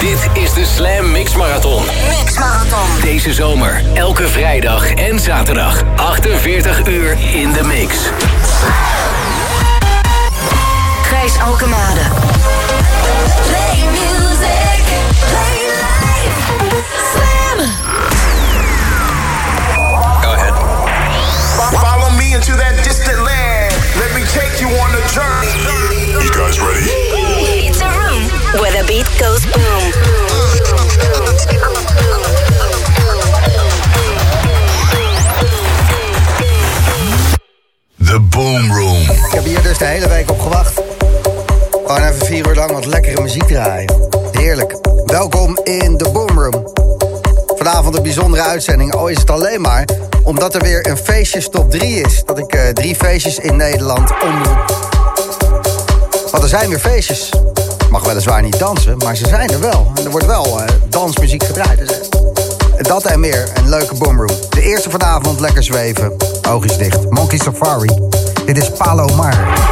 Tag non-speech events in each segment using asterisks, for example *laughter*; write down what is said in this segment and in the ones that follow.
Dit is de Slam Mix Marathon. Mix Marathon. Deze zomer, elke vrijdag en zaterdag. 48 uur in de mix. Gijs Alkemade. Play music. Play life. Slam. Go ahead. Follow me into that distant land. Let me take you on a journey. You guys ready? Room where the beat goes boom. The Boom Room. Ik heb hier dus de hele week op gewacht. Gewoon even vier uur lang wat lekkere muziek draaien. Heerlijk. Welkom in de Boomroom. Vanavond een bijzondere uitzending. Al is het alleen maar omdat er weer een feestjes top 3 is. Dat ik eh, drie feestjes in Nederland omroep. Want er zijn weer feestjes. Mag weliswaar niet dansen, maar ze zijn er wel. En er wordt wel eh, dansmuziek gedraaid. Dus, eh, dat en meer, een leuke boomroom. De eerste vanavond lekker zweven. Oogjes dicht. Monkey Safari. Dit is Palomar.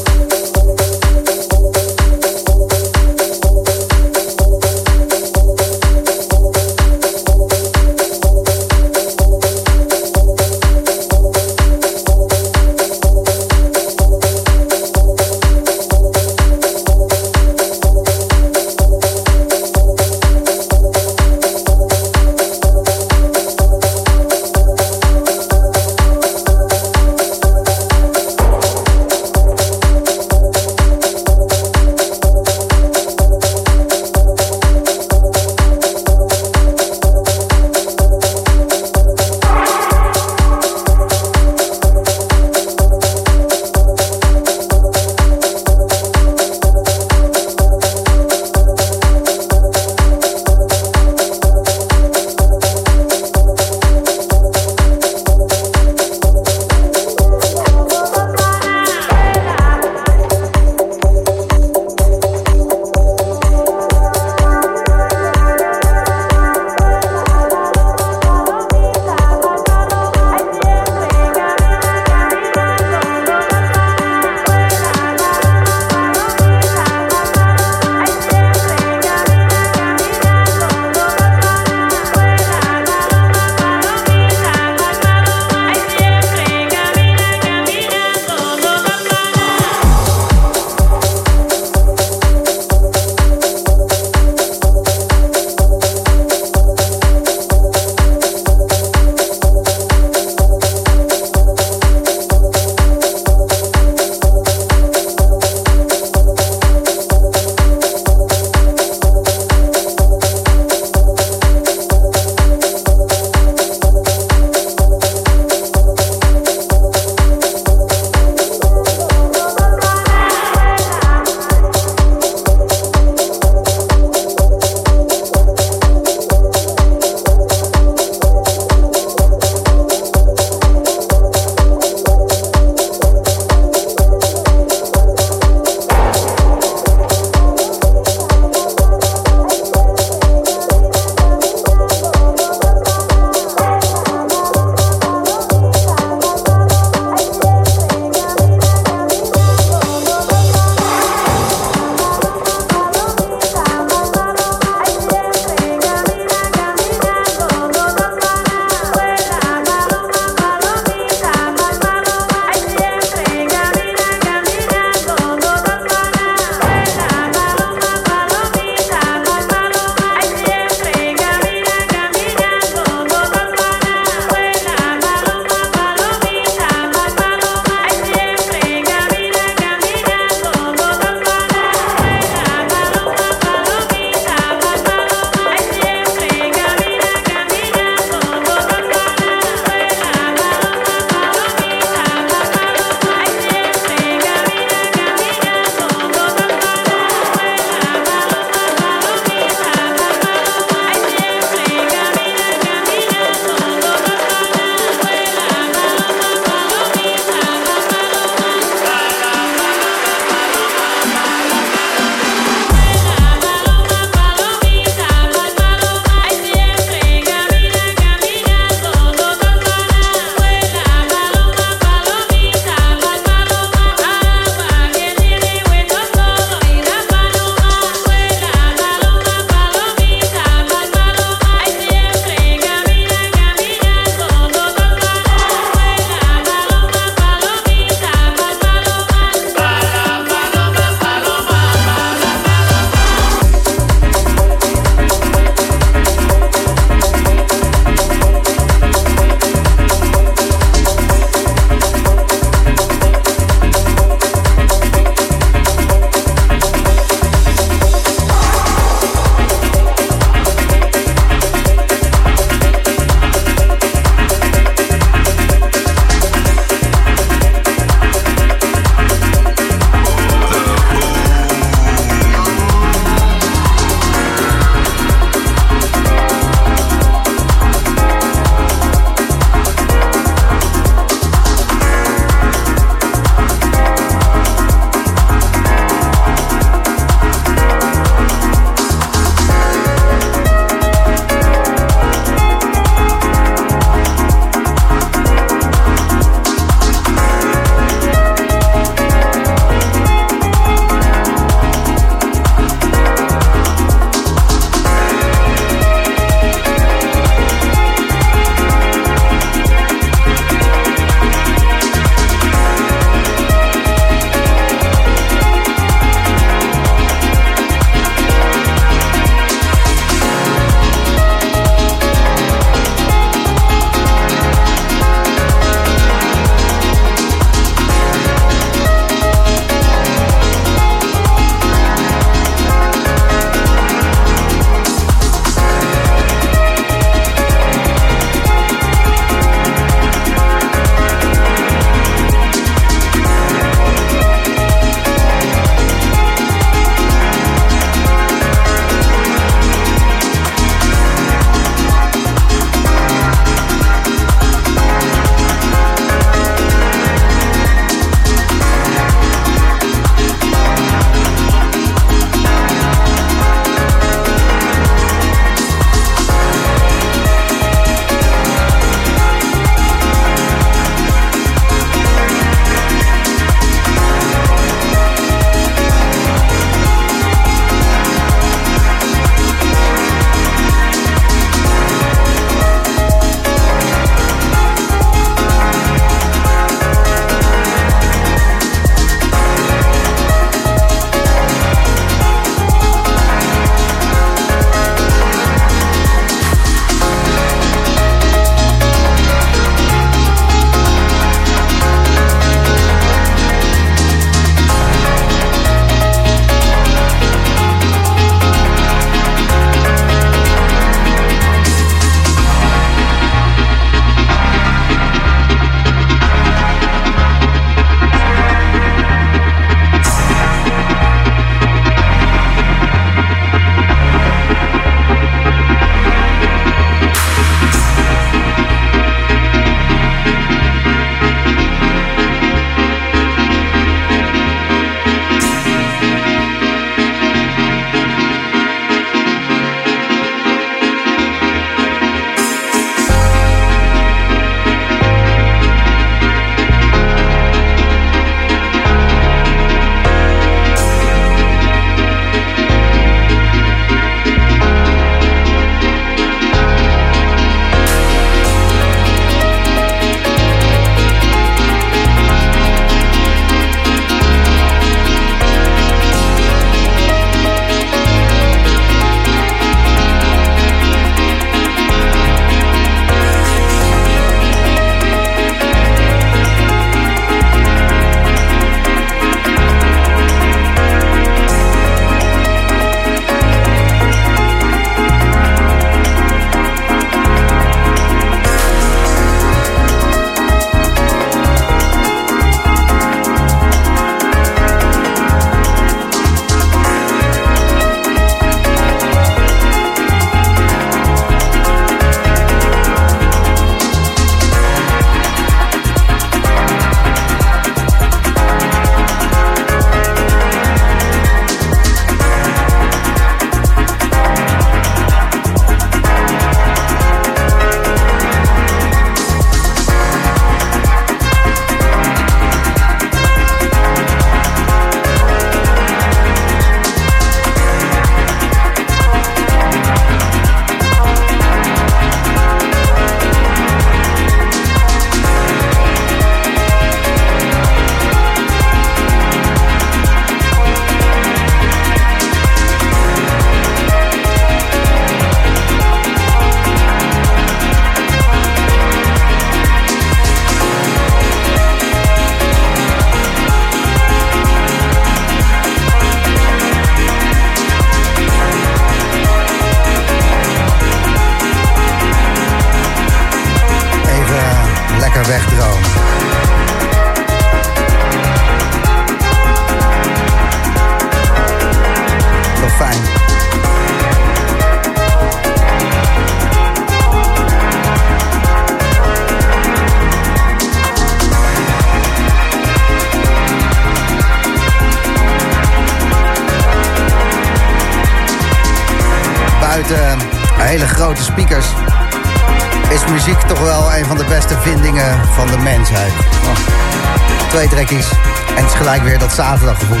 Zaterdaggevoel.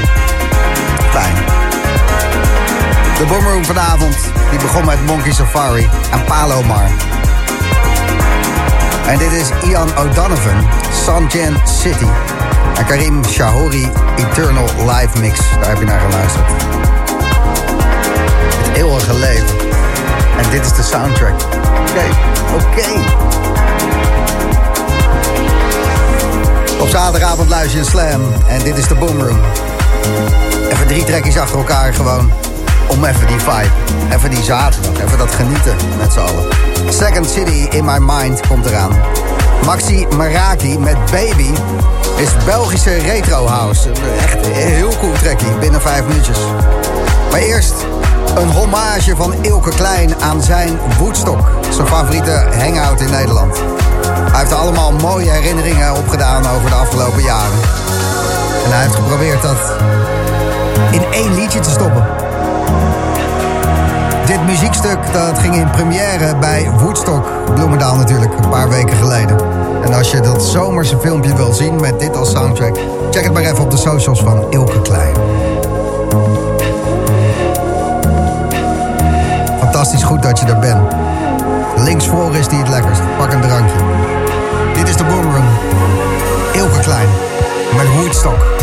Fijn. De Boomroom vanavond die begon met Monkey Safari en Palomar. En dit is Ian O'Donovan, Sanjan City. En Karim Shahori, Eternal Live Mix. Daar heb je naar geluisterd. Het eeuwige leven. En dit is de soundtrack. Oké, oké. Op zaterdagavond luister je Slam. En dit is de Boomroom. Even drie trekjes achter elkaar gewoon. Om even die vibe. Even die zaterdag. Even dat genieten met z'n allen. Second City in My Mind komt eraan. Maxi Maraki met Baby is Belgische retro house. Echt een heel cool trekkie. Binnen vijf minuutjes. Maar eerst een hommage van Ilke Klein aan zijn Woodstock. Zijn favoriete hangout in Nederland. Hij heeft allemaal mooie herinneringen opgedaan over de afgelopen jaren. En hij heeft geprobeerd dat in één liedje te stoppen. Dit muziekstuk dat ging in première bij Woodstock, Bloemendaal natuurlijk, een paar weken geleden. En als je dat zomerse filmpje wil zien met dit als soundtrack... check het maar even op de socials van Ilke Klein. Fantastisch goed dat je er bent. Links voor is die het lekkerst. Pak een drankje. De Boomroom. Ilke Klein. Met Woodstock.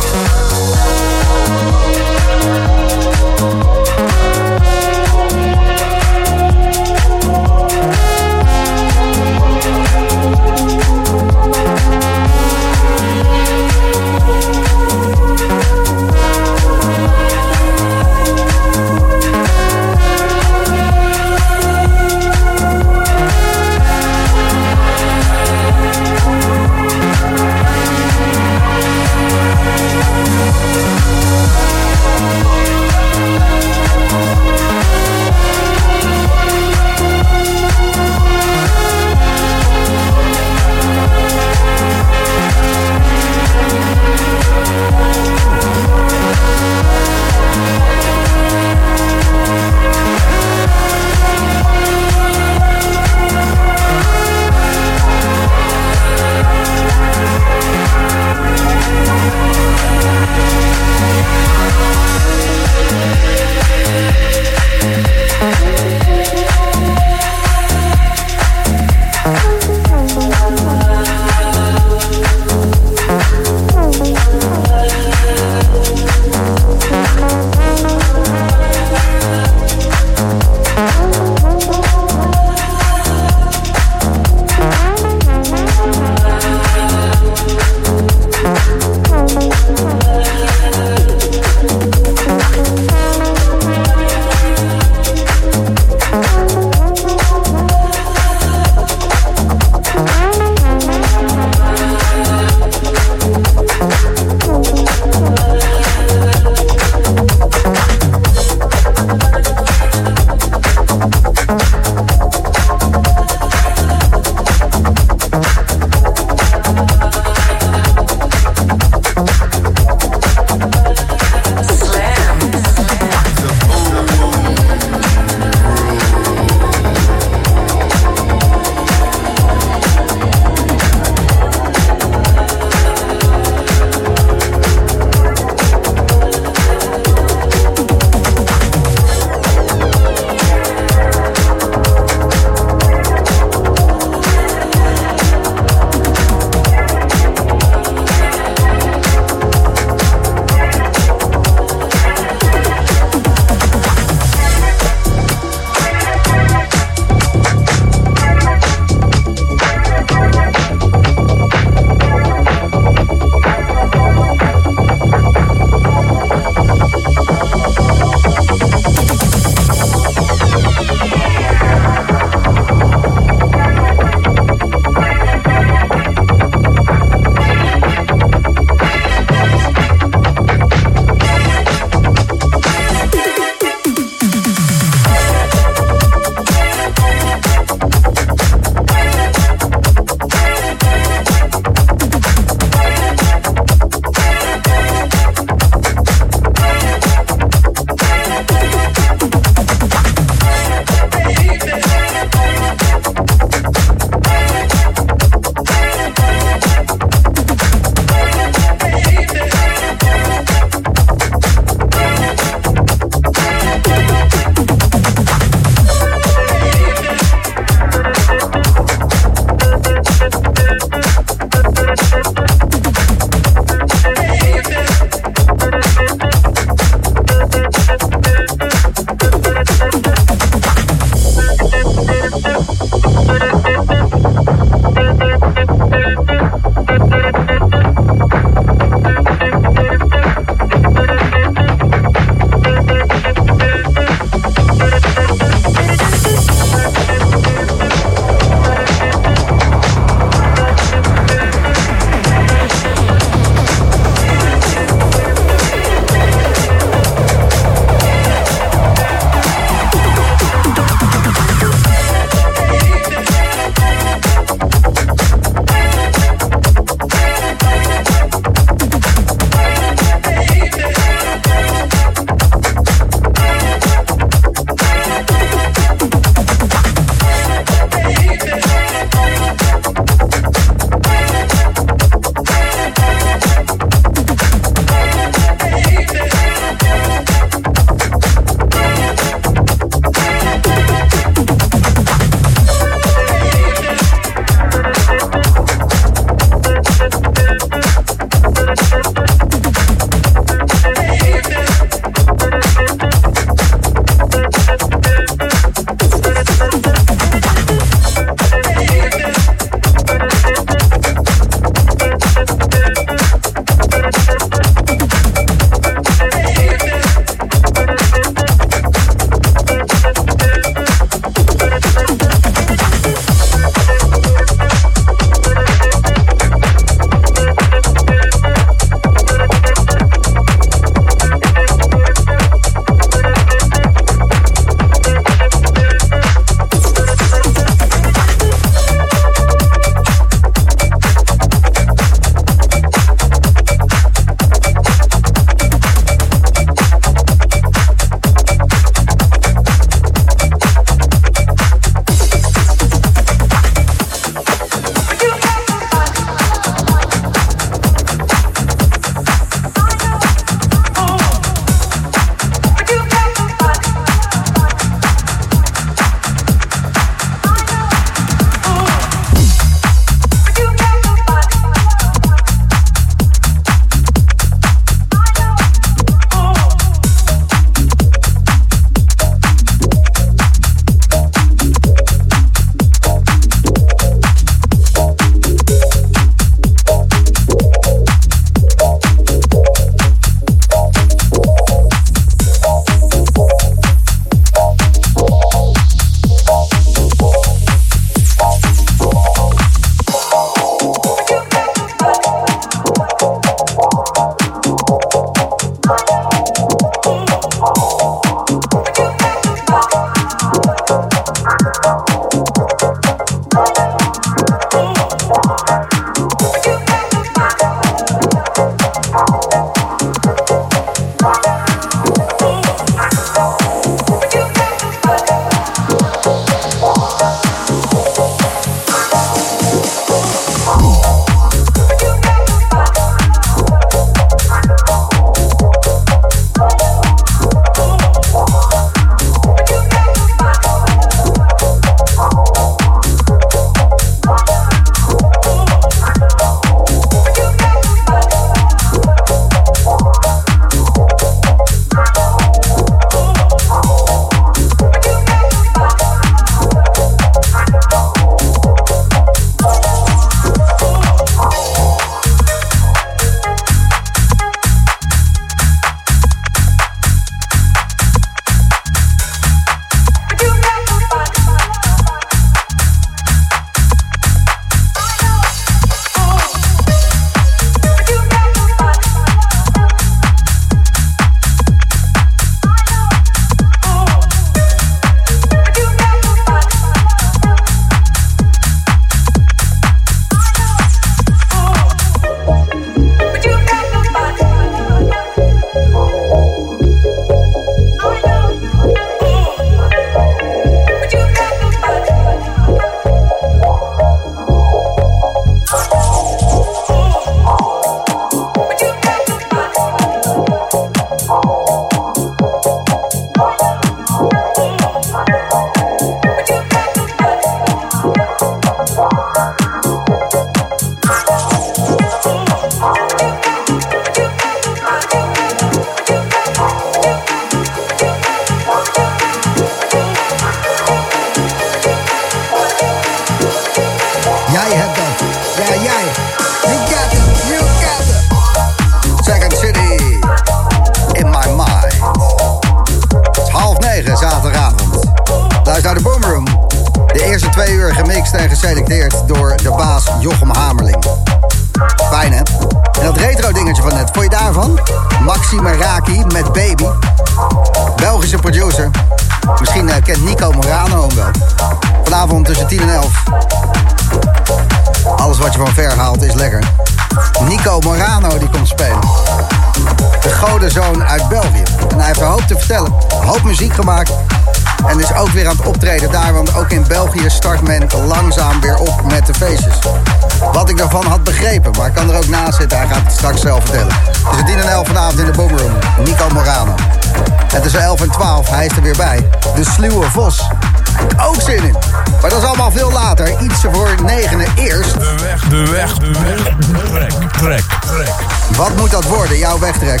Maar dat is allemaal veel later. Iets voor negenen eerst. De weg, de weg, de weg. Trek, trek, trek. Wat moet dat worden, jouw wegtrek?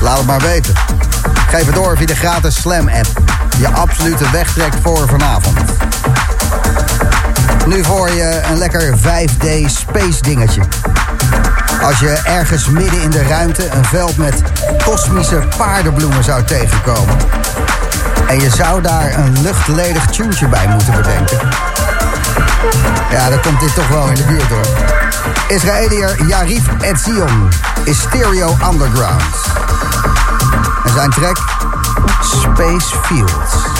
Laat het maar weten. Geef het door via de gratis Slam-app. Je absolute wegtrek voor vanavond. Nu voor je een lekker 5D space dingetje. Als je ergens midden in de ruimte een veld met kosmische paardenbloemen zou tegenkomen. En je zou daar een luchtledig tuentje bij moeten bedenken. Ja, dan komt dit toch wel in de buurt hoor. Israëliër Yarif Etzion is Stereo Underground. En zijn track Space Fields.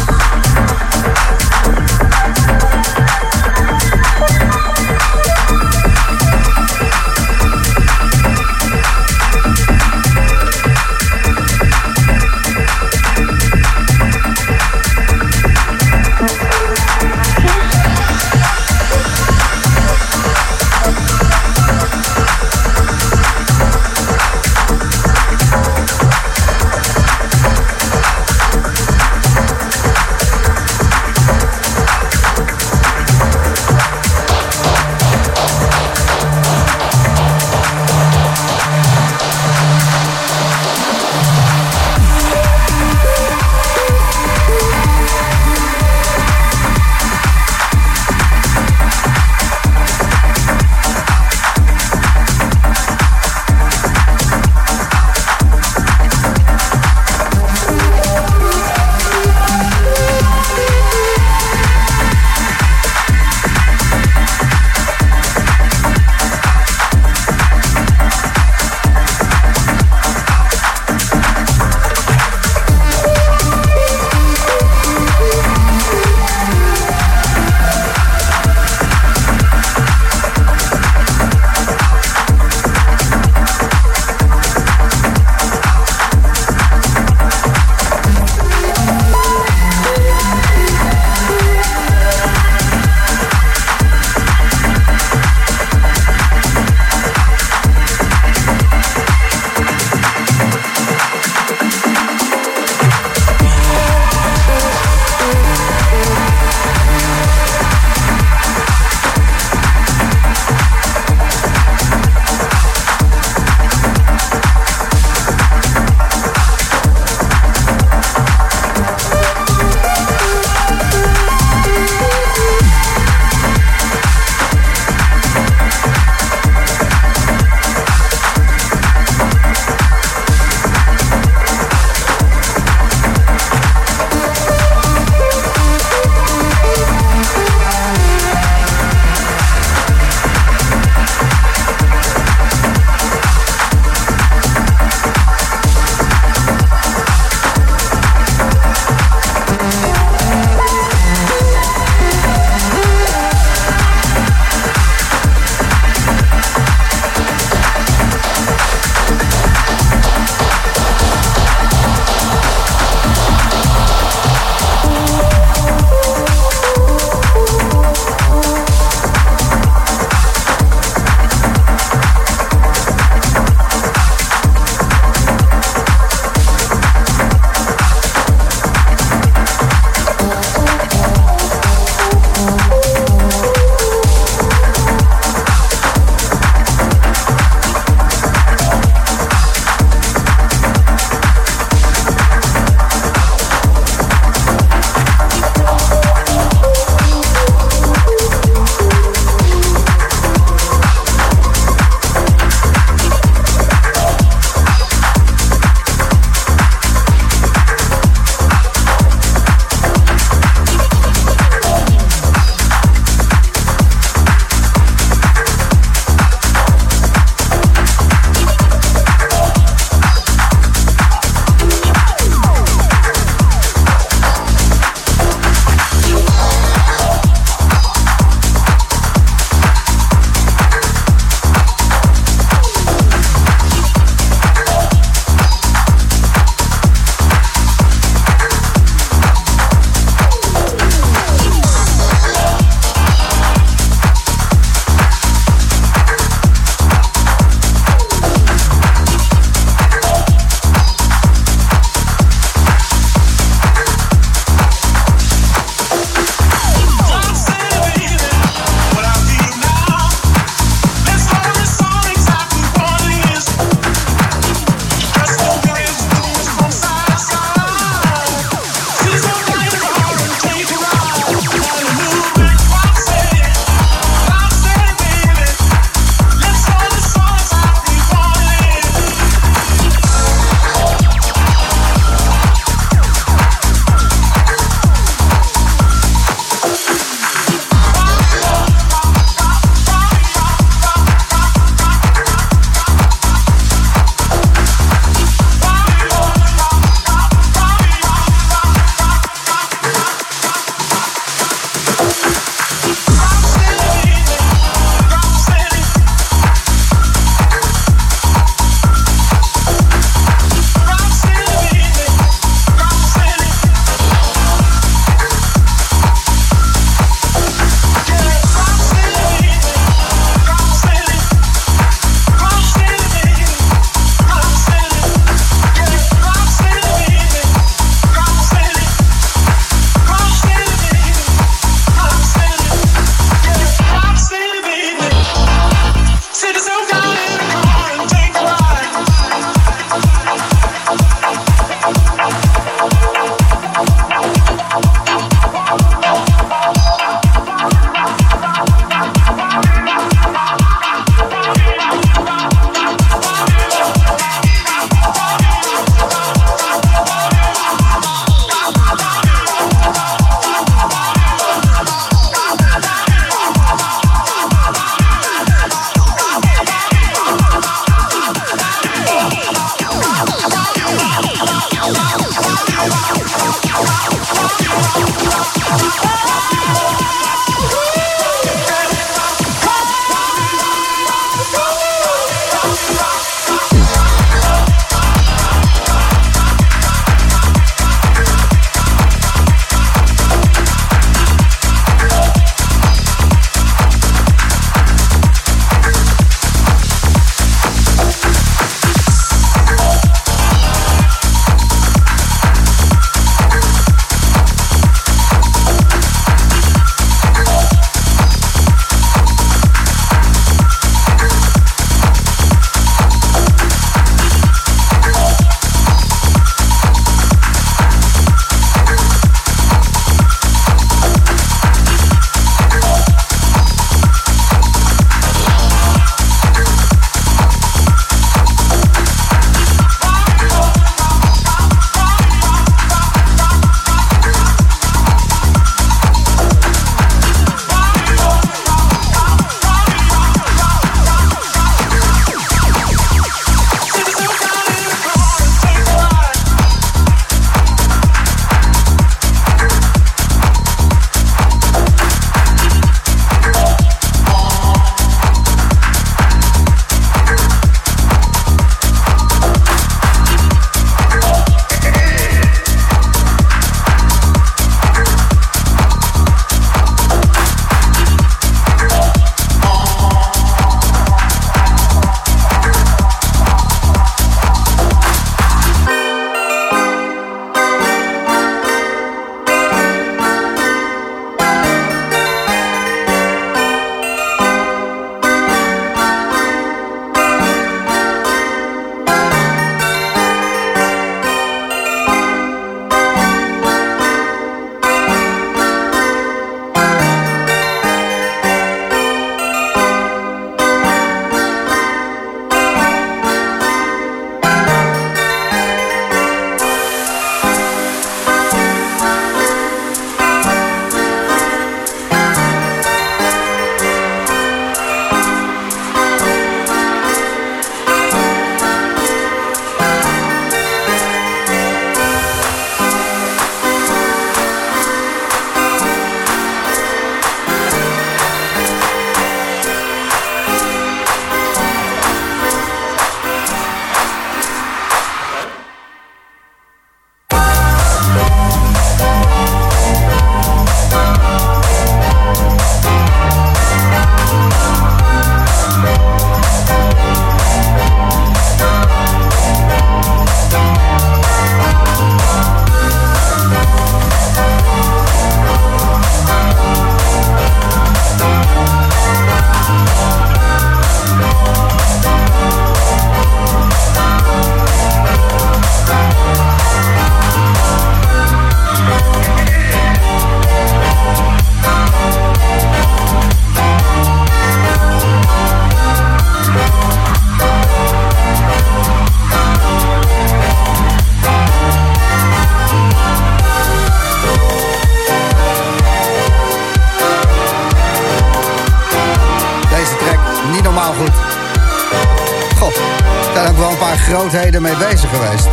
Mee bezig geweest.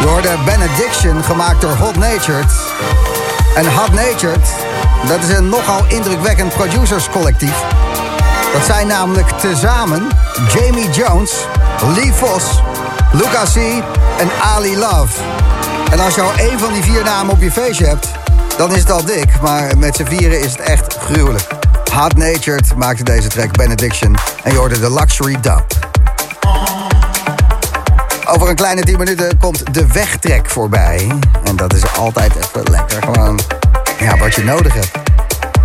Je hoorde Benediction, gemaakt door Hot Natured. En Hot Natured, dat is een nogal indrukwekkend producerscollectief. Dat zijn namelijk tezamen Jamie Jones, Lee Vos, Luca C. en Ali Love. En als je al één van die vier namen op je feestje hebt, dan is het al dik. Maar met z'n vieren is het echt gruwelijk. Hot Natured maakte deze track Benediction en je hoorde de Luxury Dub. Over een kleine 10 minuten komt de wegtrek voorbij. En dat is altijd even lekker. Gewoon ja, wat je nodig hebt.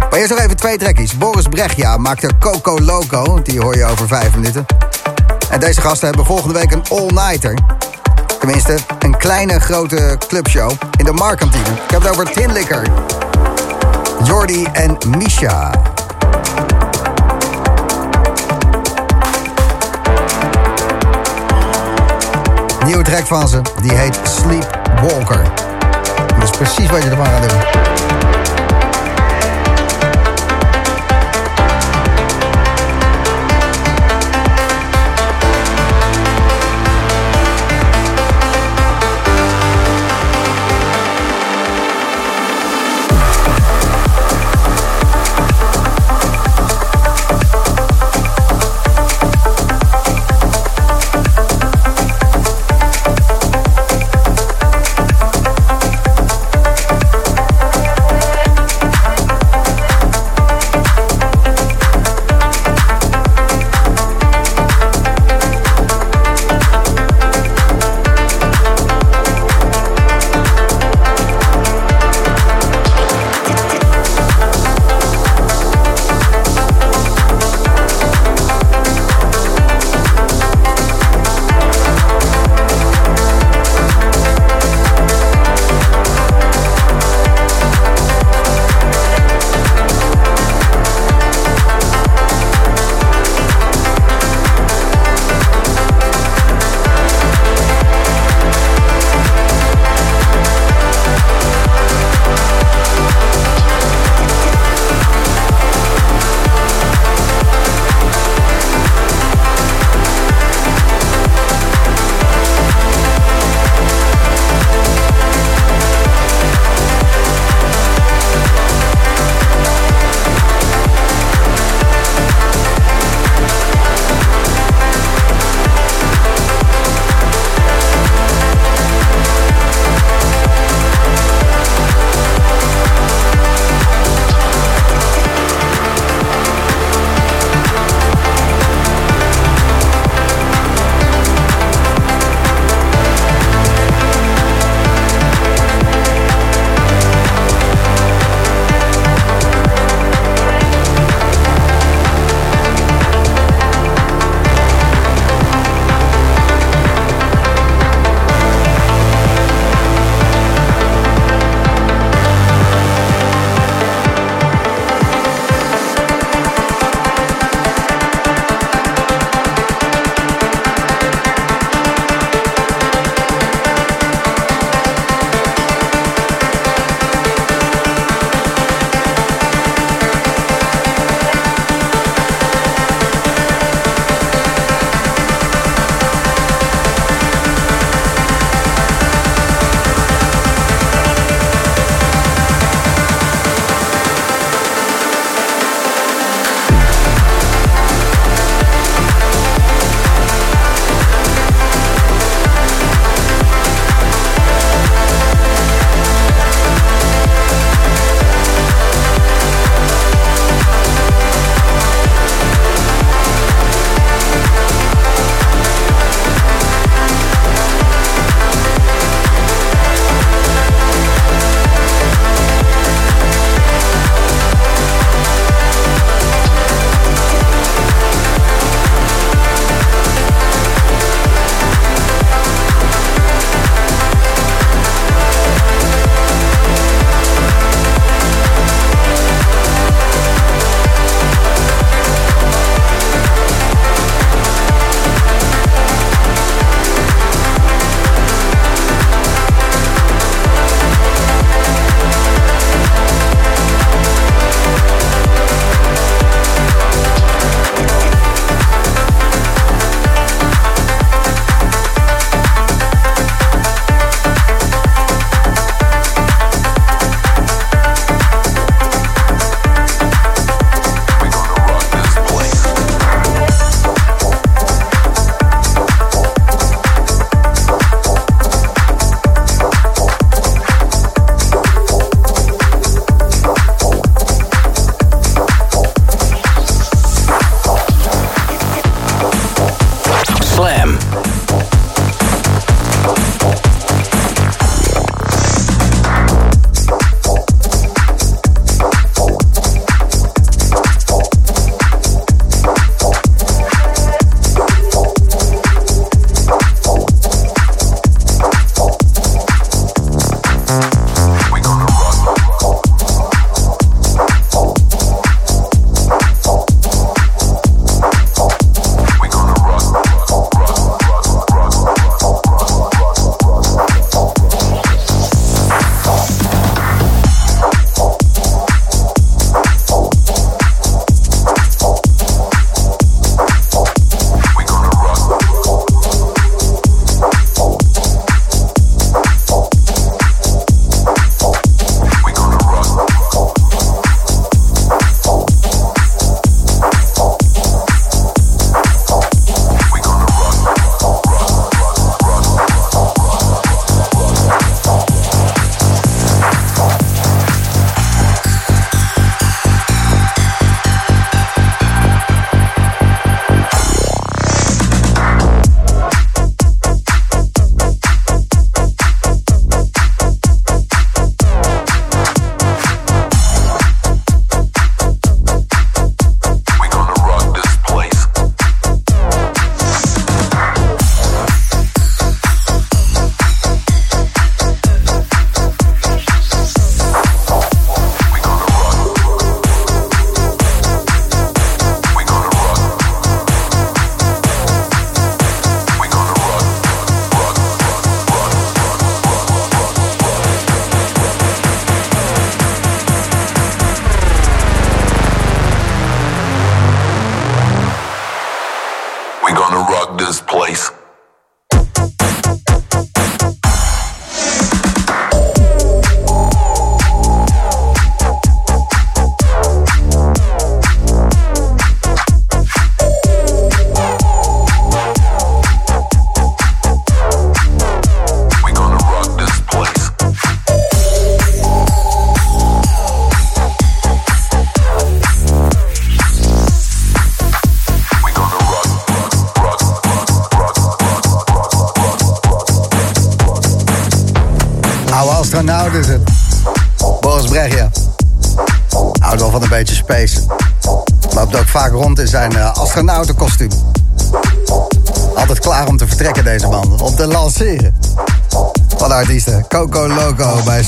Maar eerst nog even twee trekkies. Boris Brechtja maakte Coco Loco. Die hoor je over vijf minuten. En deze gasten hebben volgende week een all-nighter. Tenminste, een kleine grote clubshow in de Markantine. Ik heb het over Tin Liquor. Jordi en Misha. Nieuwe track van ze, die heet Sleepwalker. Dat is precies wat je ervan gaat doen.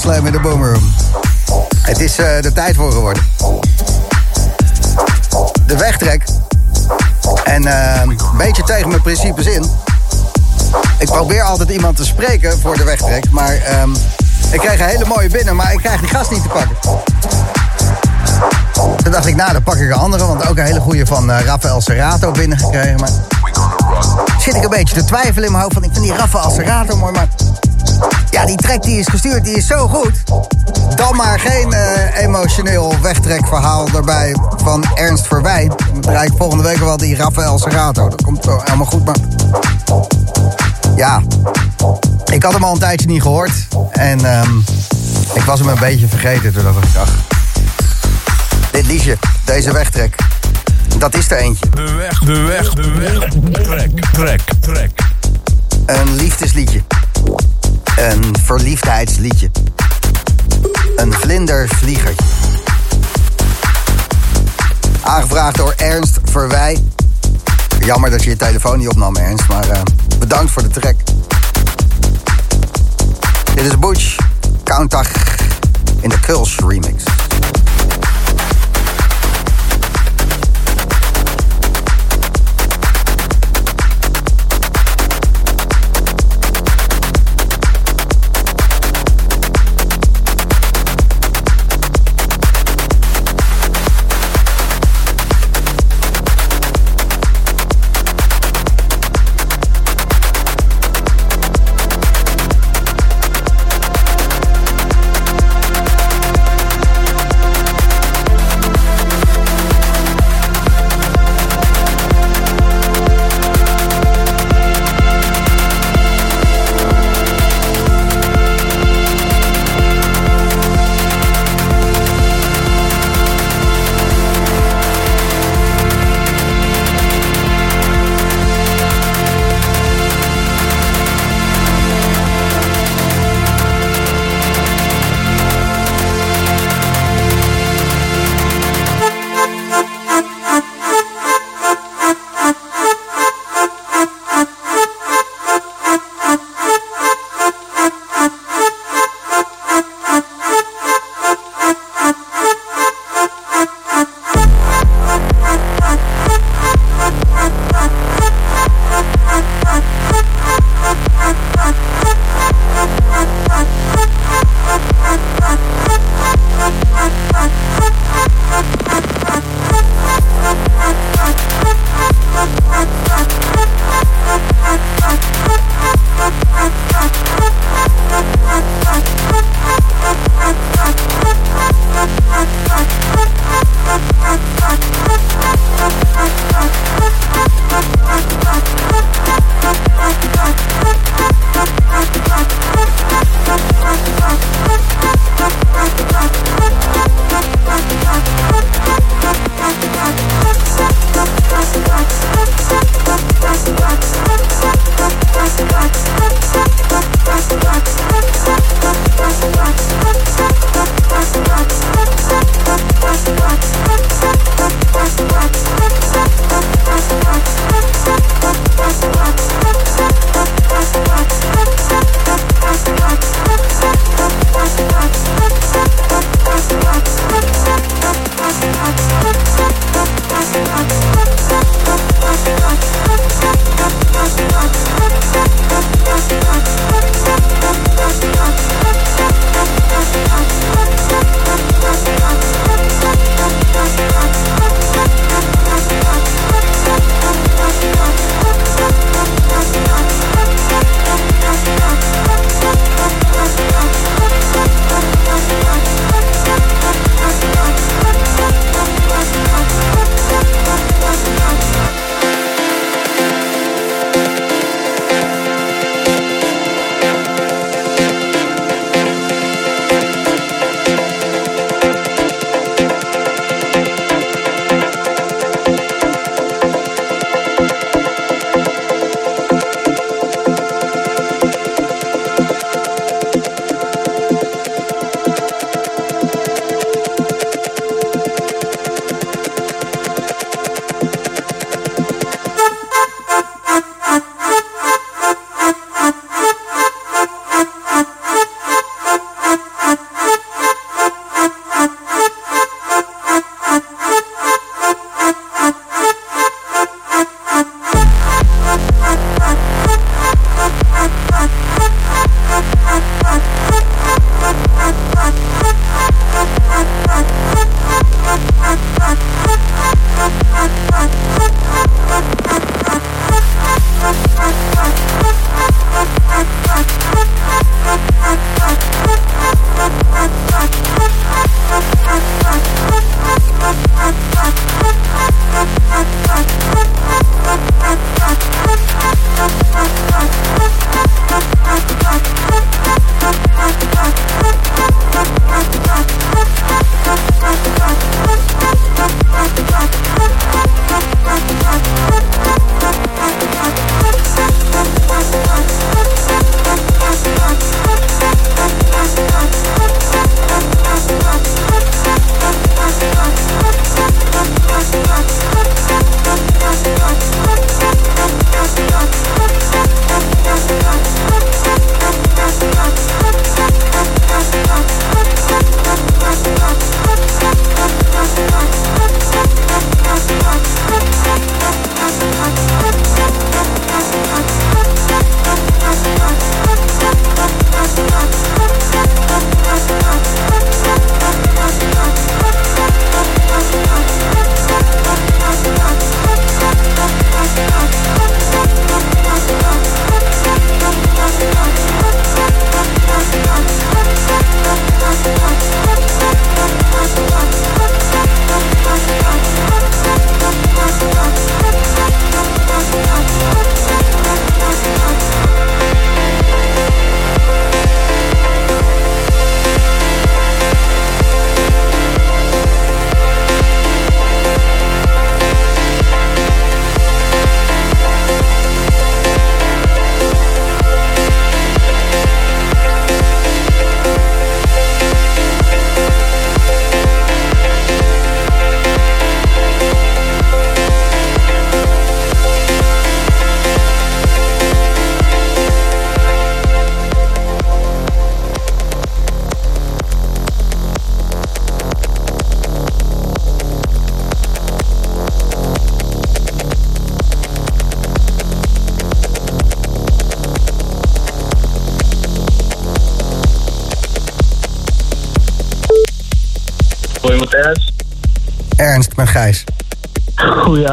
Slam in the Boomroom. Het is uh, de tijd voor geworden. De wegtrek. En uh, een beetje tegen mijn principes in. Ik probeer altijd iemand te spreken voor de wegtrek. Maar um, ik krijg een hele mooie binnen, maar ik krijg die gast niet te pakken. Toen dacht ik, nou, dan pak ik een andere. Want ook een hele goede van uh, Rafael Serrato binnengekregen. Maar zit ik een beetje te twijfelen in mijn hoofd. Van, ik vind die Rafael Serrato mooi, maar... Ja, die track die is gestuurd, die is zo goed. Dan maar geen uh, emotioneel wegtrekverhaal erbij van Ernst Verwij. Dan draai ik volgende week wel die Rafael Serrato. Dat komt wel helemaal goed, maar... Ja, ik had hem al een tijdje niet gehoord. En um, ik was hem een beetje vergeten toen ik dacht... Dit liedje, deze wegtrek, dat is er eentje. De weg, de weg, de weg. Trek, trek, trek. Een liefdesliedje. Een verliefdheidsliedje. Een vlindervliegertje. Aangevraagd door Ernst Verwij. Jammer dat je je telefoon niet opnam, Ernst, maar uh, bedankt voor de track. Dit is Butch, Countach in de Kulsh remix.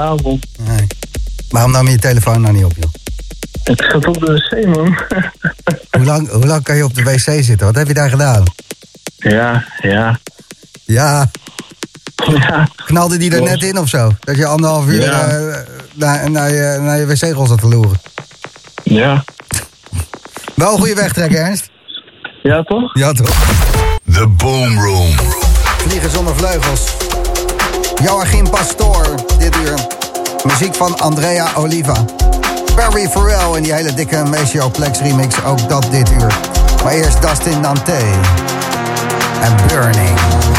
Goedenavond. Nee. Waarom nam je je telefoon nou niet op, joh? Ik zat op de wc, man. Hoe lang, hoe lang kan je op de wc zitten? Wat heb je daar gedaan? ja, ja, Ja, ja. knalde die er net in of zo? Dat je anderhalf uur Ja. naar, naar, je, naar je wc-rol zat te loeren. Ja. Wel een goede wegtrek, Ernst. Ja, toch? Ja, toch? The Boom Room. Vliegen zonder vleugels. Joachim Pastoor, dit uur. Muziek van Andrea Oliva. Barry Farrell en die hele dikke Maceo Plex remix, ook dat dit uur. Maar eerst Dustin Dante. En Burning. Burning,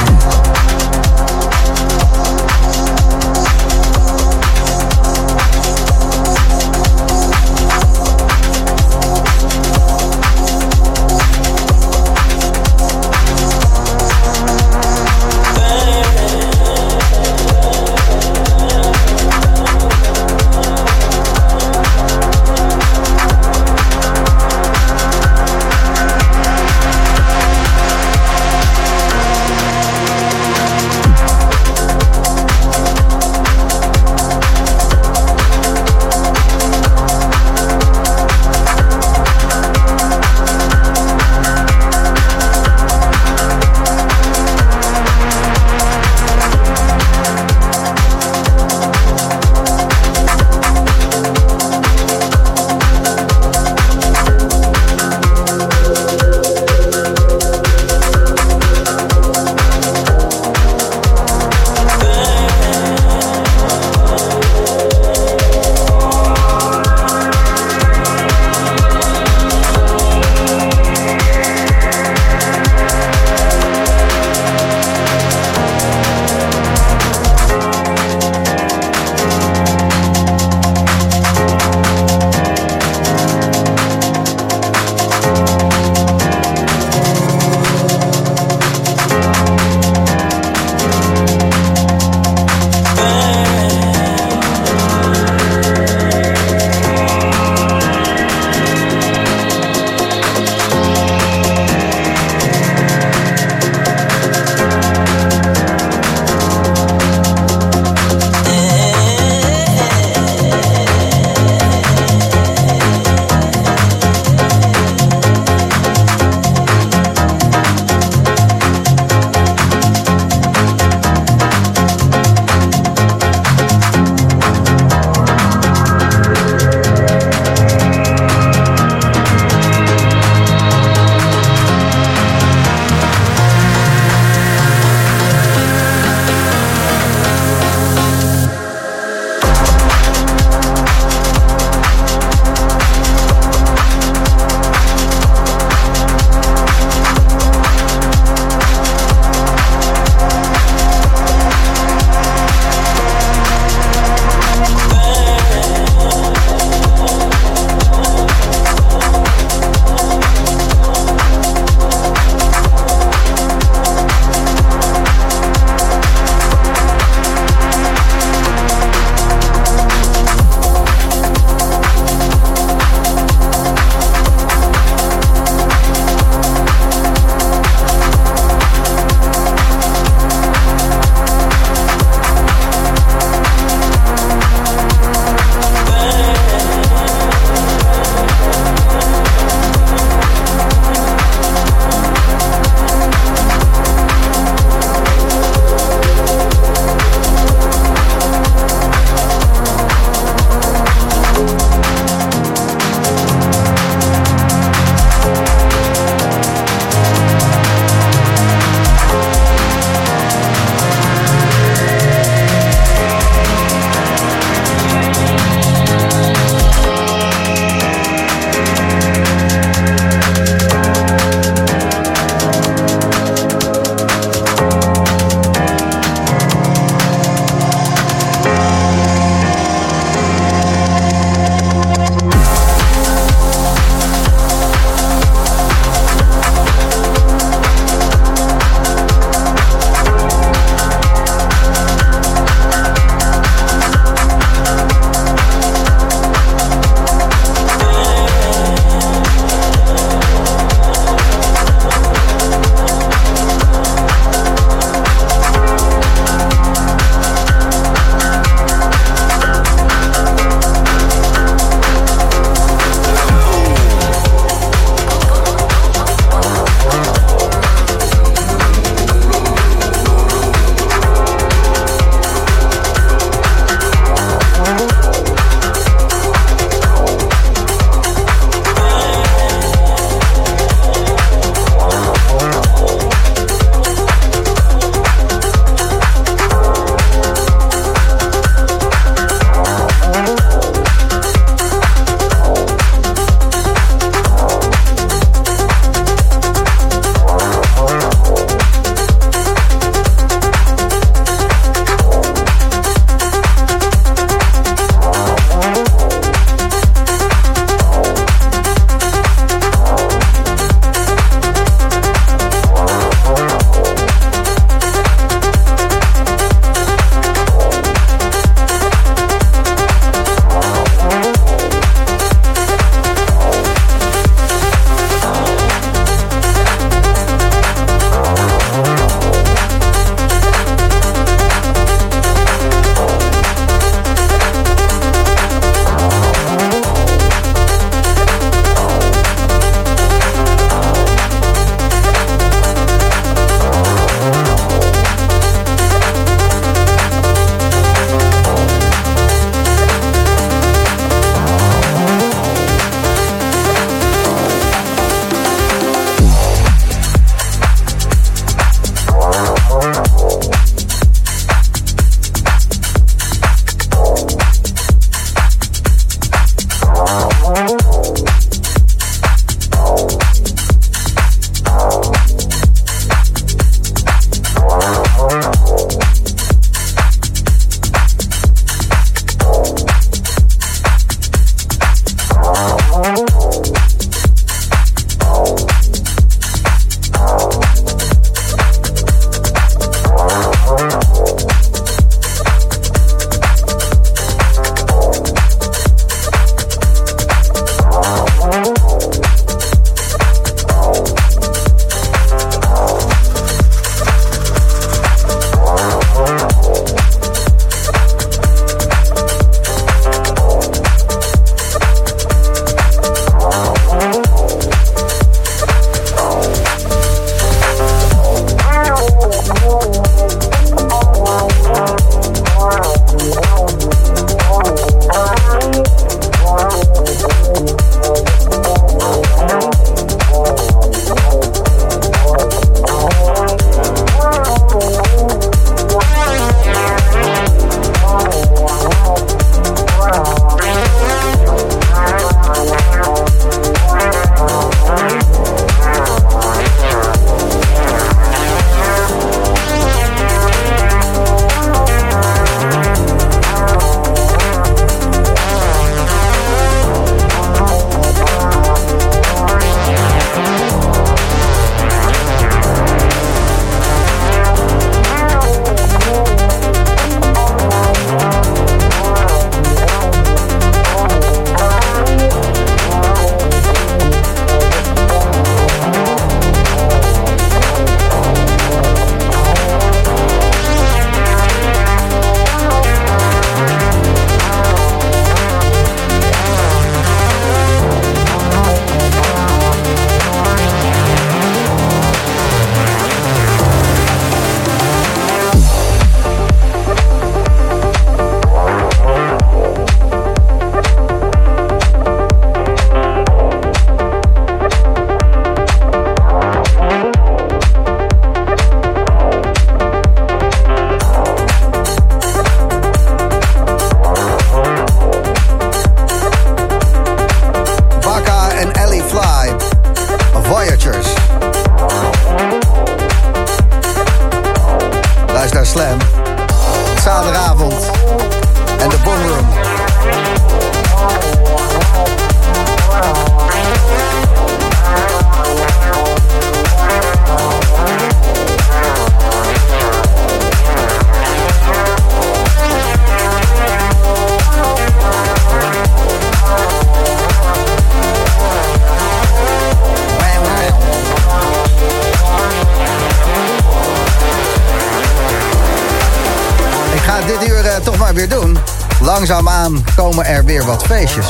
feestjes.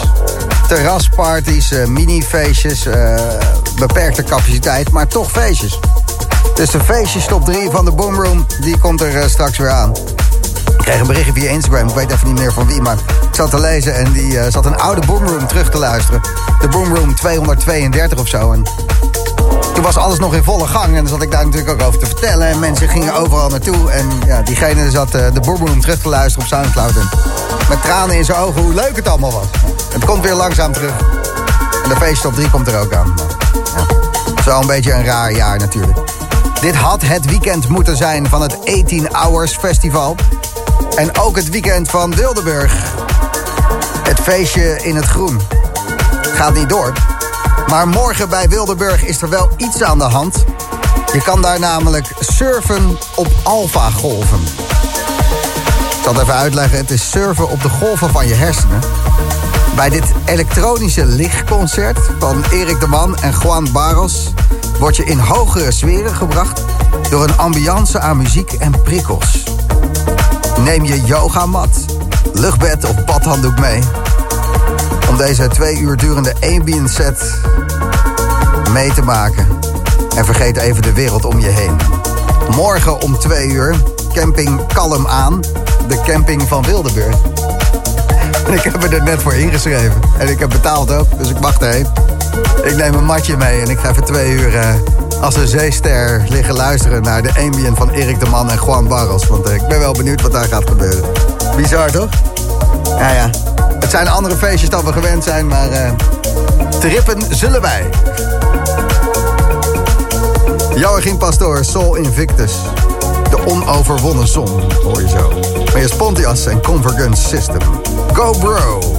Terrasparties, eh, minifeestjes, eh, beperkte capaciteit, maar toch feestjes. Dus de feestjes top 3 van de Boomroom, die komt er eh, straks weer aan. Ik kreeg een berichtje via Instagram, ik weet even niet meer van wie, maar ik zat te lezen en die zat een oude Boomroom terug te luisteren. De Boomroom 232 of zo. En toen was alles nog in volle gang en dan zat ik daar natuurlijk ook over te vertellen. En mensen gingen overal naartoe. En ja, diegene zat de Boomroom terug te luisteren op Soundcloud. Met tranen in zijn ogen hoe leuk het allemaal was. Het komt weer langzaam terug. En de feestje op 3 komt er ook aan. Ja. Een beetje een raar jaar natuurlijk. Dit had het weekend moeten zijn van het 18 Hours Festival. En ook het weekend van Wildeburg. Het feestje in het groen. Gaat niet door. Maar morgen bij Wildeburg is er wel iets aan de hand. Je kan daar namelijk surfen op alfa-golven. Zal het even uitleggen. Het is surfen op de golven van je hersenen. Bij dit elektronische lichtconcert van Erik de Man en Juan Barros... word je in hogere sferen gebracht... door een ambiance aan muziek en prikkels. Neem je yogamat, luchtbed of badhanddoek mee... om deze twee uur durende ambient set mee te maken. En vergeet even de wereld om je heen. Morgen om twee uur, camping Kalm aan. De camping van Wildeburg. En ik heb er net voor ingeschreven. En ik heb betaald ook, dus ik mag erheen. Ik neem een matje mee en ik ga even twee uur eh, als een zeester liggen luisteren... naar de ambient van Erik de Man en Juan Barros. Want eh, ik ben wel benieuwd wat daar gaat gebeuren. Bizar, toch? Ja, ja. Het zijn andere feestjes dan we gewend zijn, maar... eh, trippen zullen wij. Joachim Pastoor, Soul Invictus. De onoverwonnen zon, hoor je zo. Met je Pontias en Convergence System. Go bro!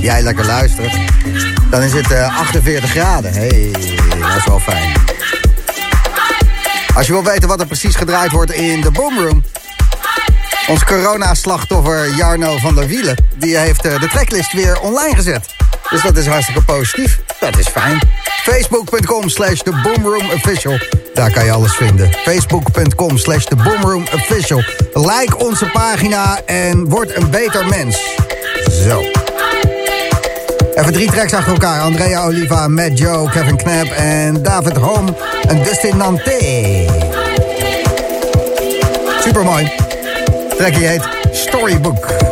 Jij lekker luisteren... dan is het eh, 48 graden. hey, dat is wel fijn. Als je wil weten wat er precies gedraaid wordt in de Boomroom... ons corona-slachtoffer Jarno van der Wielen... die heeft eh, de tracklist weer online gezet. Dus dat is hartstikke positief. Dat is fijn. Facebook.com slash The. Daar kan je alles vinden. Facebook.com slash The. Like onze pagina en word een beter mens. Zo. Even drie tracks achter elkaar. Andrea Oliva, Matt Joe, Kevin Knapp en David Home en Dustin Nanté. Supermooi. Trekkie heet Storybook.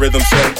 rhythm so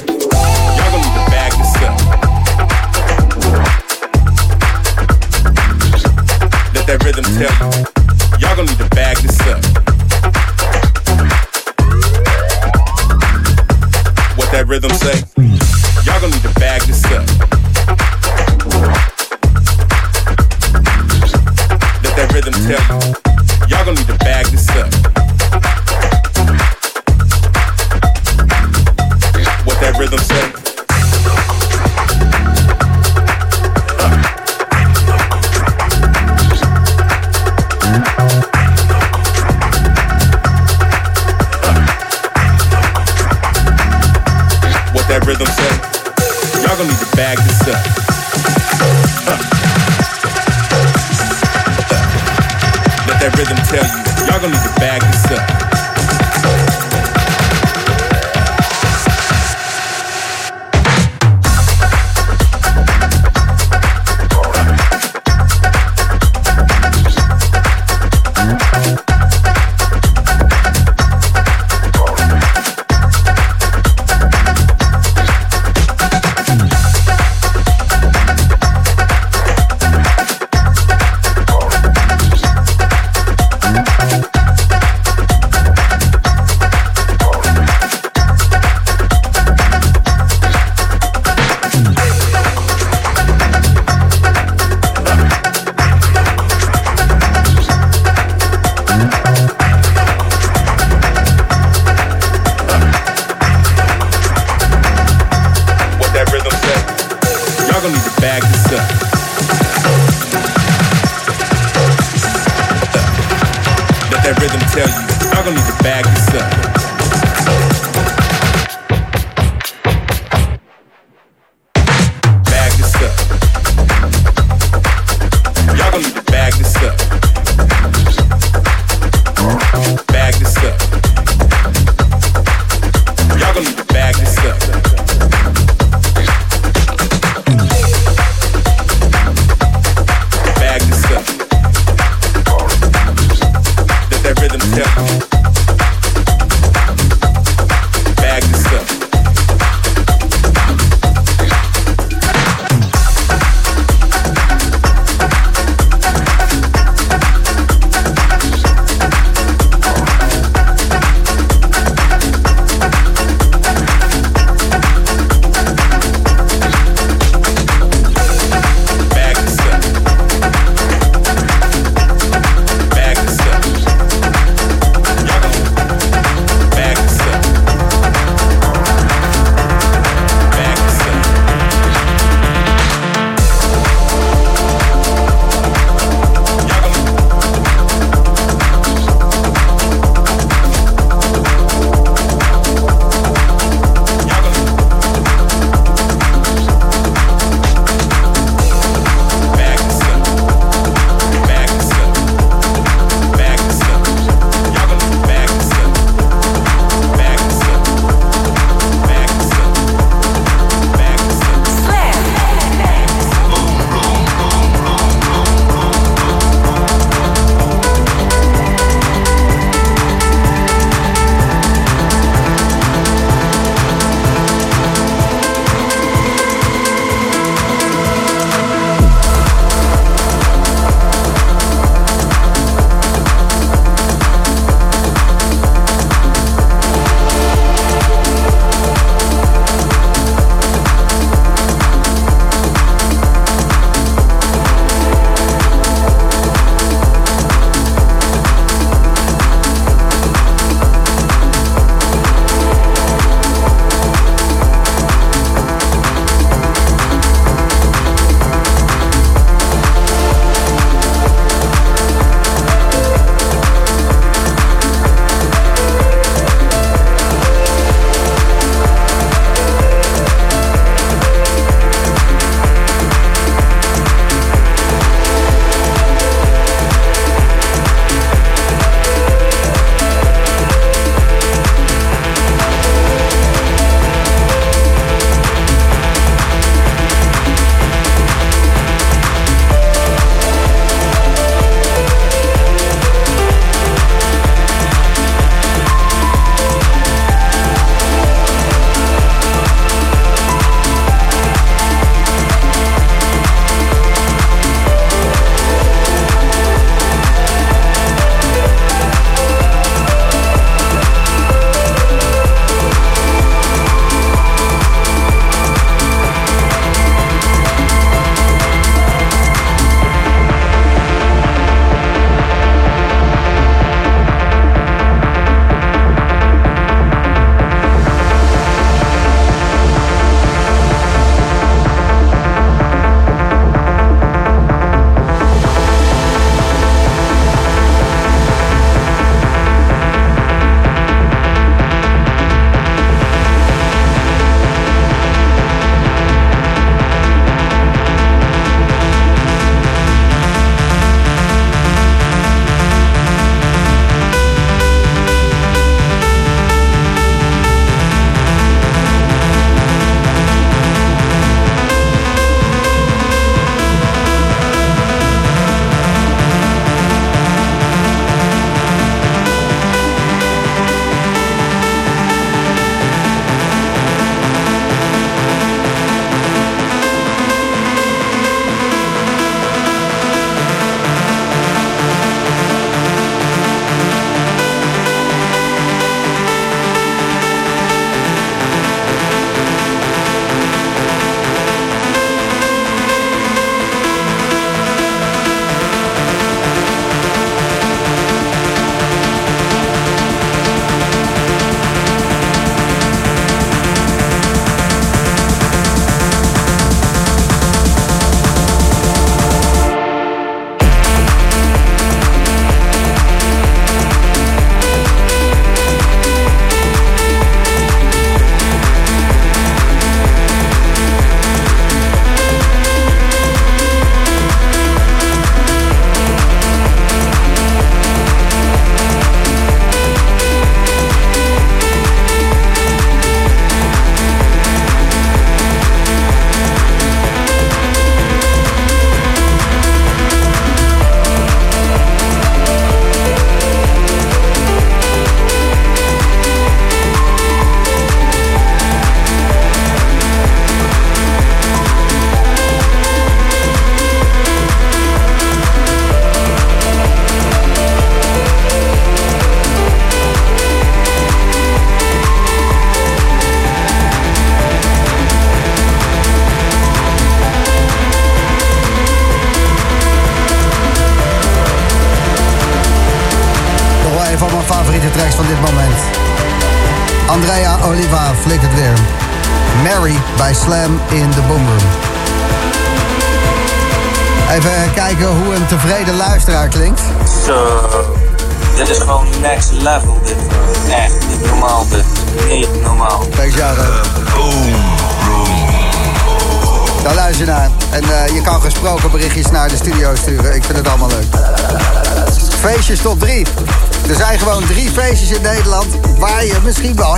misschien wel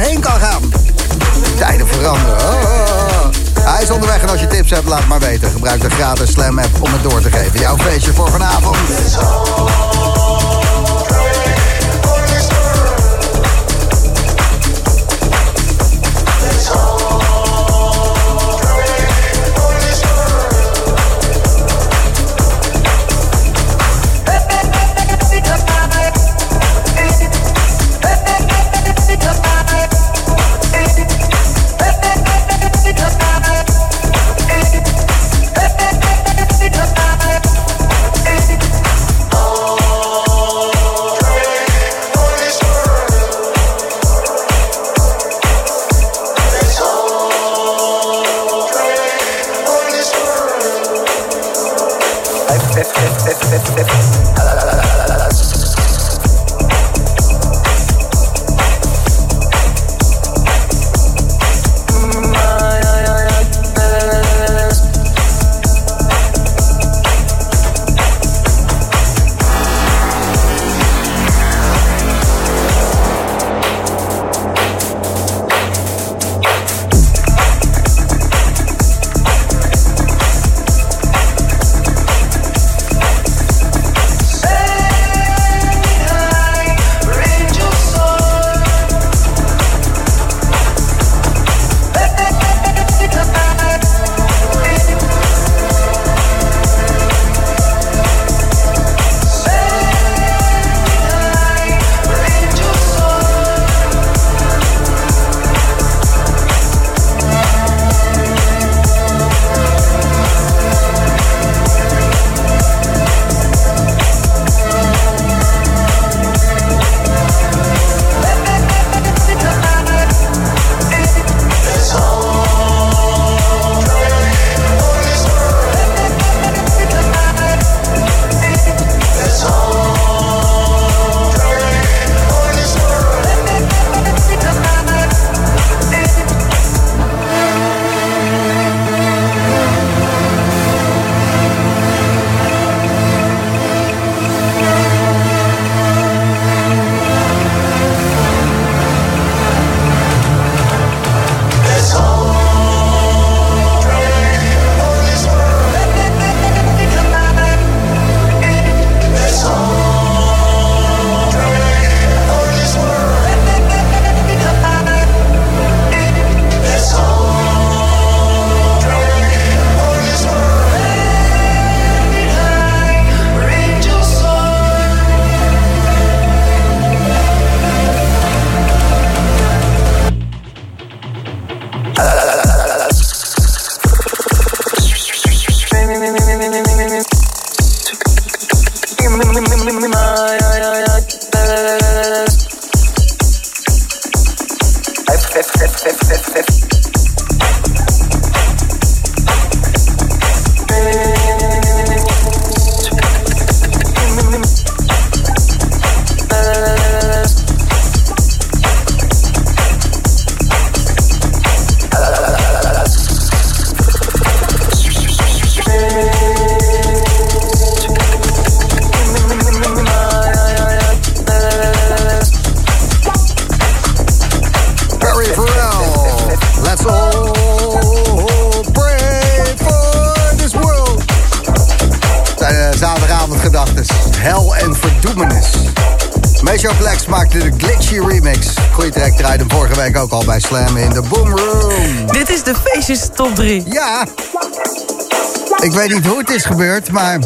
weet niet hoe het is gebeurd, maar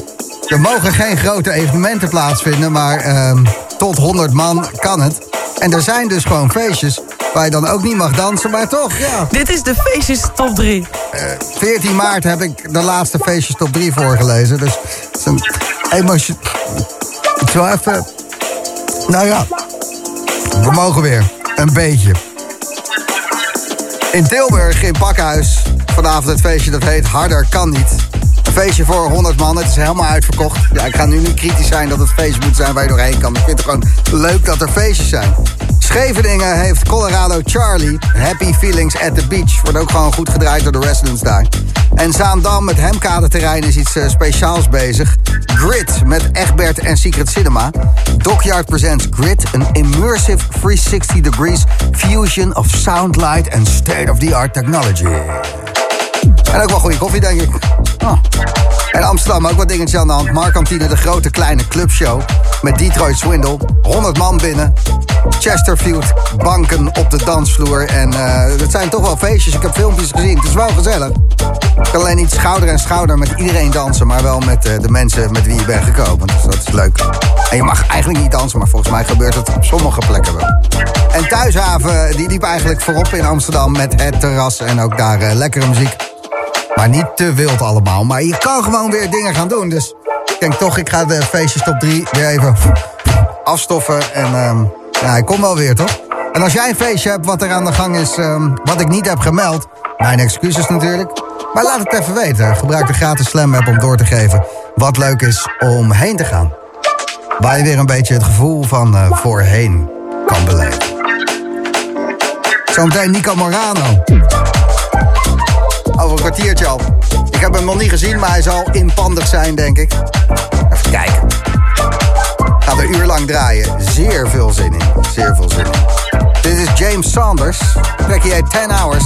er mogen geen grote evenementen plaatsvinden, maar ehm, tot 100 man kan het. En er zijn dus gewoon feestjes waar je dan ook niet mag dansen, maar toch, ja. Dit is de feestjes top 3. 14 maart heb ik de laatste feestjes top 3 voorgelezen, dus het is een emotie... Ik zal even... Nou ja, We mogen weer. Een beetje. In Tilburg, in Pakhuis. Vanavond het feestje dat heet Harder Kan Niet. Feestje voor 100 man. Het is helemaal uitverkocht. Ja, ik ga nu niet kritisch zijn dat het feest moet zijn waar je doorheen kan. Ik vind het gewoon leuk dat er feestjes zijn. Scheveningen heeft Colorado Charlie. Happy Feelings at the Beach. Wordt ook gewoon goed gedraaid door de residents daar. En Zaandam met Hemkade-terrein is iets eh, speciaals bezig. Grid met Egbert en Secret Cinema. Dockyard presents Grid, een immersive 360 degrees fusion of sound, light en state-of-the-art technology. En ook wel goede koffie, denk ik. Oh. En Amsterdam ook wat dingetjes aan de hand. Markantine, de grote kleine clubshow. Met Detroit Swindle. 100 man binnen. Chesterfield, banken op de dansvloer. En uh, het zijn toch wel feestjes. Ik heb filmpjes gezien. Het is wel gezellig. Ik kan alleen niet schouder aan schouder met iedereen dansen. Maar wel met uh, de mensen met wie je bent gekomen. Dus dat is leuk. En je mag eigenlijk niet dansen. Maar volgens mij gebeurt het op sommige plekken wel. En Thuishaven, die liep eigenlijk voorop in Amsterdam. Met het terras en ook daar uh, lekkere muziek. Maar niet te wild allemaal. Maar je kan gewoon weer dingen gaan doen. Dus ik denk toch, ik ga de feestjes top 3 weer even afstoffen. En um, ja, ik kom wel weer, toch? En als jij een feestje hebt wat er aan de gang is, um, wat ik niet heb gemeld... mijn excuses natuurlijk. Maar laat het even weten. Gebruik de gratis Slam app om door te geven wat leuk is om heen te gaan. Waar je weer een beetje het gevoel van uh, voorheen kan beleven. Zometeen Nico Morano. Over een kwartiertje al. Ik heb hem nog niet gezien, maar hij zal inpandig zijn, denk ik. Even kijken. Gaat een uur lang draaien. Zeer veel zin in. Zeer veel zin in. Dit is James Saunders. Heet 10 Hours.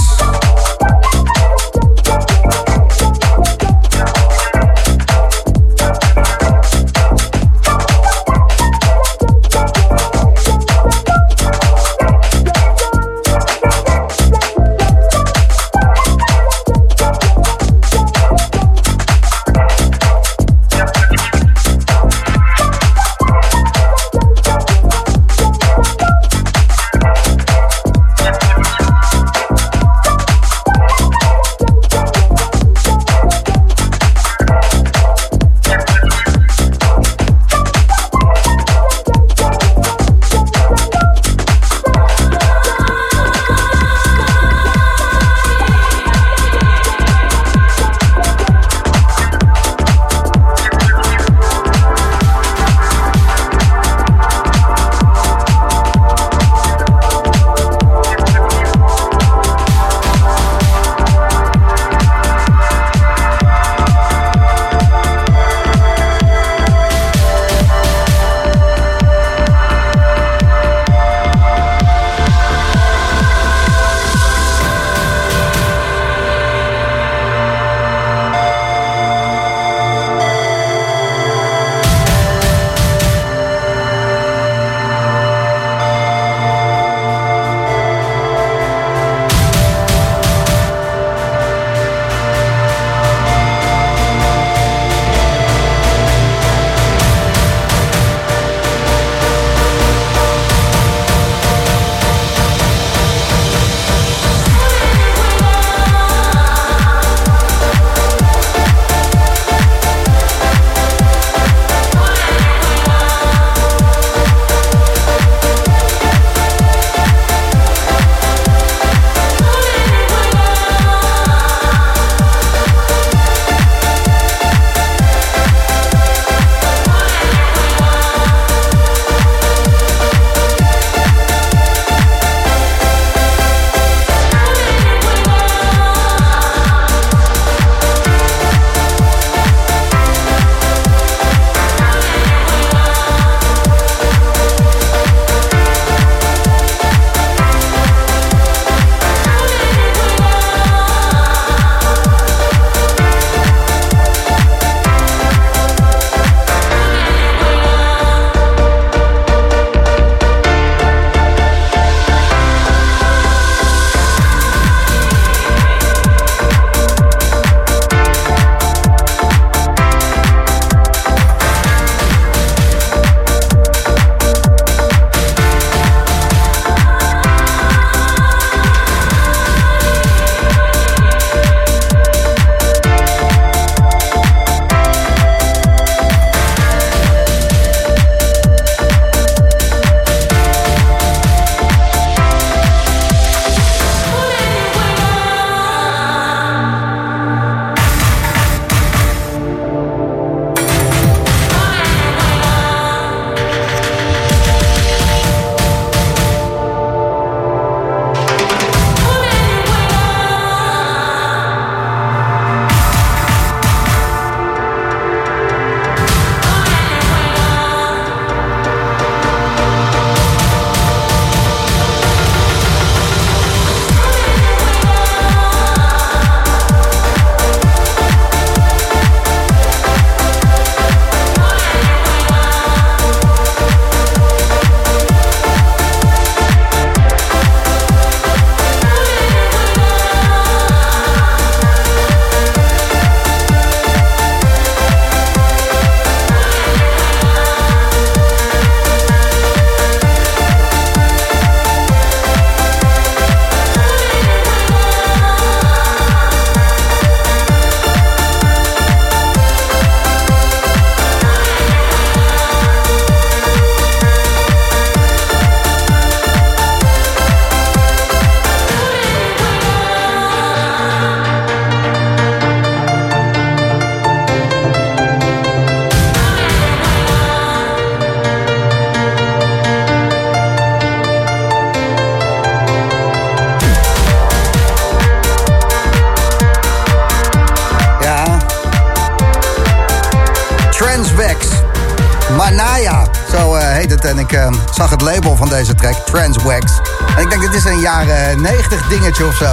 En ik eh, zag het label van deze track, Transwax. En ik denk, dit is een jaren 90 dingetje of zo.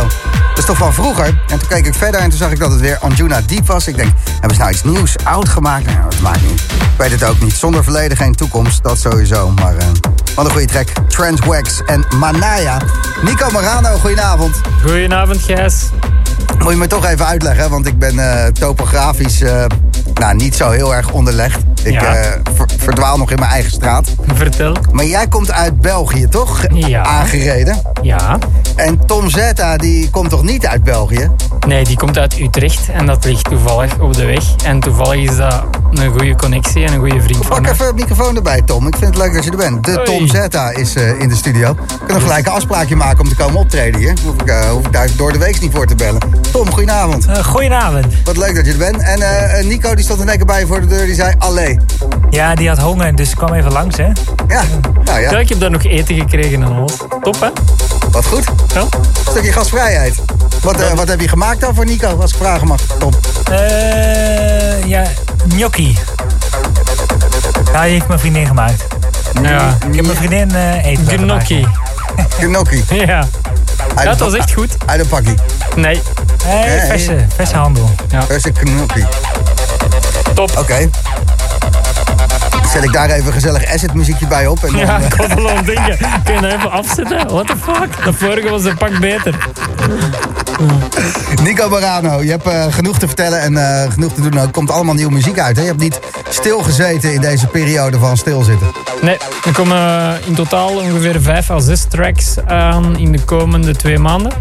Dat is toch van vroeger? En toen keek ik verder en toen zag ik dat het weer Anjuna Deep was. Ik denk, hebben ze nou iets nieuws, oud gemaakt? Nou, dat maakt niet. Ik weet het ook niet. Zonder verleden geen toekomst, dat sowieso. Maar eh, wat een goede track. Transwax en Manaya. Nico Marano, goedenavond. Goedenavond, Gijs. Moet je me toch even uitleggen, want ik ben eh, topografisch eh, nou, niet zo heel erg onderlegd. Ik Ja. eh, verdwaal nog in mijn eigen straat. Vertel. Maar jij komt uit België, toch? Ja. Aangereden. Ja. En Tom Zetta, die komt toch niet uit België? Nee, die komt uit Utrecht en dat ligt toevallig op de weg. En toevallig is dat een goede connectie en een goede vriend Pak even het microfoon erbij, Tom. Ik vind het leuk dat je er bent. De Hoi. Tom Zetta is eh, in de studio. We kunnen gelijk een afspraakje maken om te komen optreden hier. Hoef ik, eh, hoef ik daar door de week niet voor te bellen. Tom, goedenavond. Eh, goedenavond. Wat leuk dat je er bent. En Nico die stond één keer bij je voor de deur. Die zei, allee. Ja, die had honger, dus kwam even langs, hè? Ja, nou ja. Ja, ik heb daar nog eten gekregen en alles. Top, hè? Wat goed. Ja. Stukje gastvrijheid. Wat, eh, wat heb je gemaakt dan voor Nico, als ik vragen mag? Tom. Eh, ja, gnocchi. Ja, die heeft mijn vriendin gemaakt. Ja. Ik heb mijn vriendin eh eten Gnocchi. *laughs* Gnocchi. Ja. Uit Dat was echt goed. Uit een pakkie. Nee. Nee, verse, verse handel. Ja. Verse gnocchi. Top. Oké. Zet ik daar even gezellig asset muziekje bij op. En dan, Ja, eh, ik kon wel aan *laughs* denken. Kun je dat even afzetten? What the fuck? De vorige was een pak beter. *laughs* Nico Barano, je hebt eh, genoeg te vertellen en eh, genoeg te doen. Er komt allemaal nieuwe muziek uit. Hè? Je hebt niet stilgezeten in deze periode van stilzitten. Nee, er komen eh, in totaal ongeveer vijf à zes tracks aan in de komende twee maanden.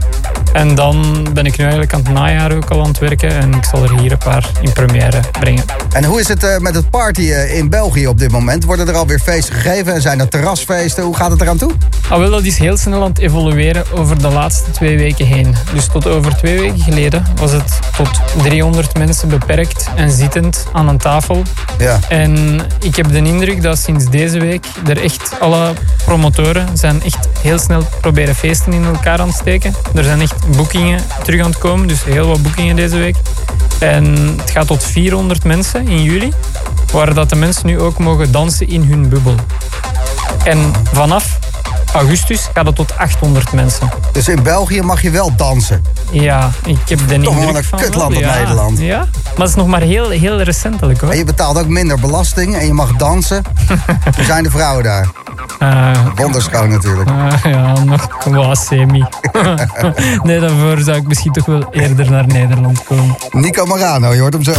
En dan ben ik nu eigenlijk aan het najaar ook al aan het werken. En ik zal er hier een paar in première brengen. En hoe is het eh, met het party eh, in België op dit moment? Worden er alweer feesten gegeven en zijn er terrasfeesten? Hoe gaat het eraan toe? Ah, wel, dat is heel snel aan het evolueren over de laatste twee weken heen. Dus tot over twee weken geleden was het tot 300 mensen beperkt en zittend aan een tafel. Ja. En ik heb de indruk dat sinds deze week er echt alle promotoren zijn echt heel snel proberen feesten in elkaar aan het steken. Er zijn echt boekingen terug aan het komen, dus heel wat boekingen deze week. En het gaat tot 400 mensen in juli, waar dat de mensen nu ook mogen dansen in hun bubbel. En vanaf augustus gaat het tot 800 mensen. Dus in België mag je wel dansen. Ja, ik heb de Toch indruk wel een van... kutland op ja, Nederland. Ja, maar het is nog maar heel, heel recentelijk hoor. En je betaalt ook minder belasting en je mag dansen. *laughs* Hoe zijn de vrouwen daar? Eh, Wonderschoon natuurlijk. Ah, ja, nog wel semi. *laughs* nee, daarvoor zou ik misschien toch wel eerder naar Nederland komen. Nico Marano, je hoort hem zo.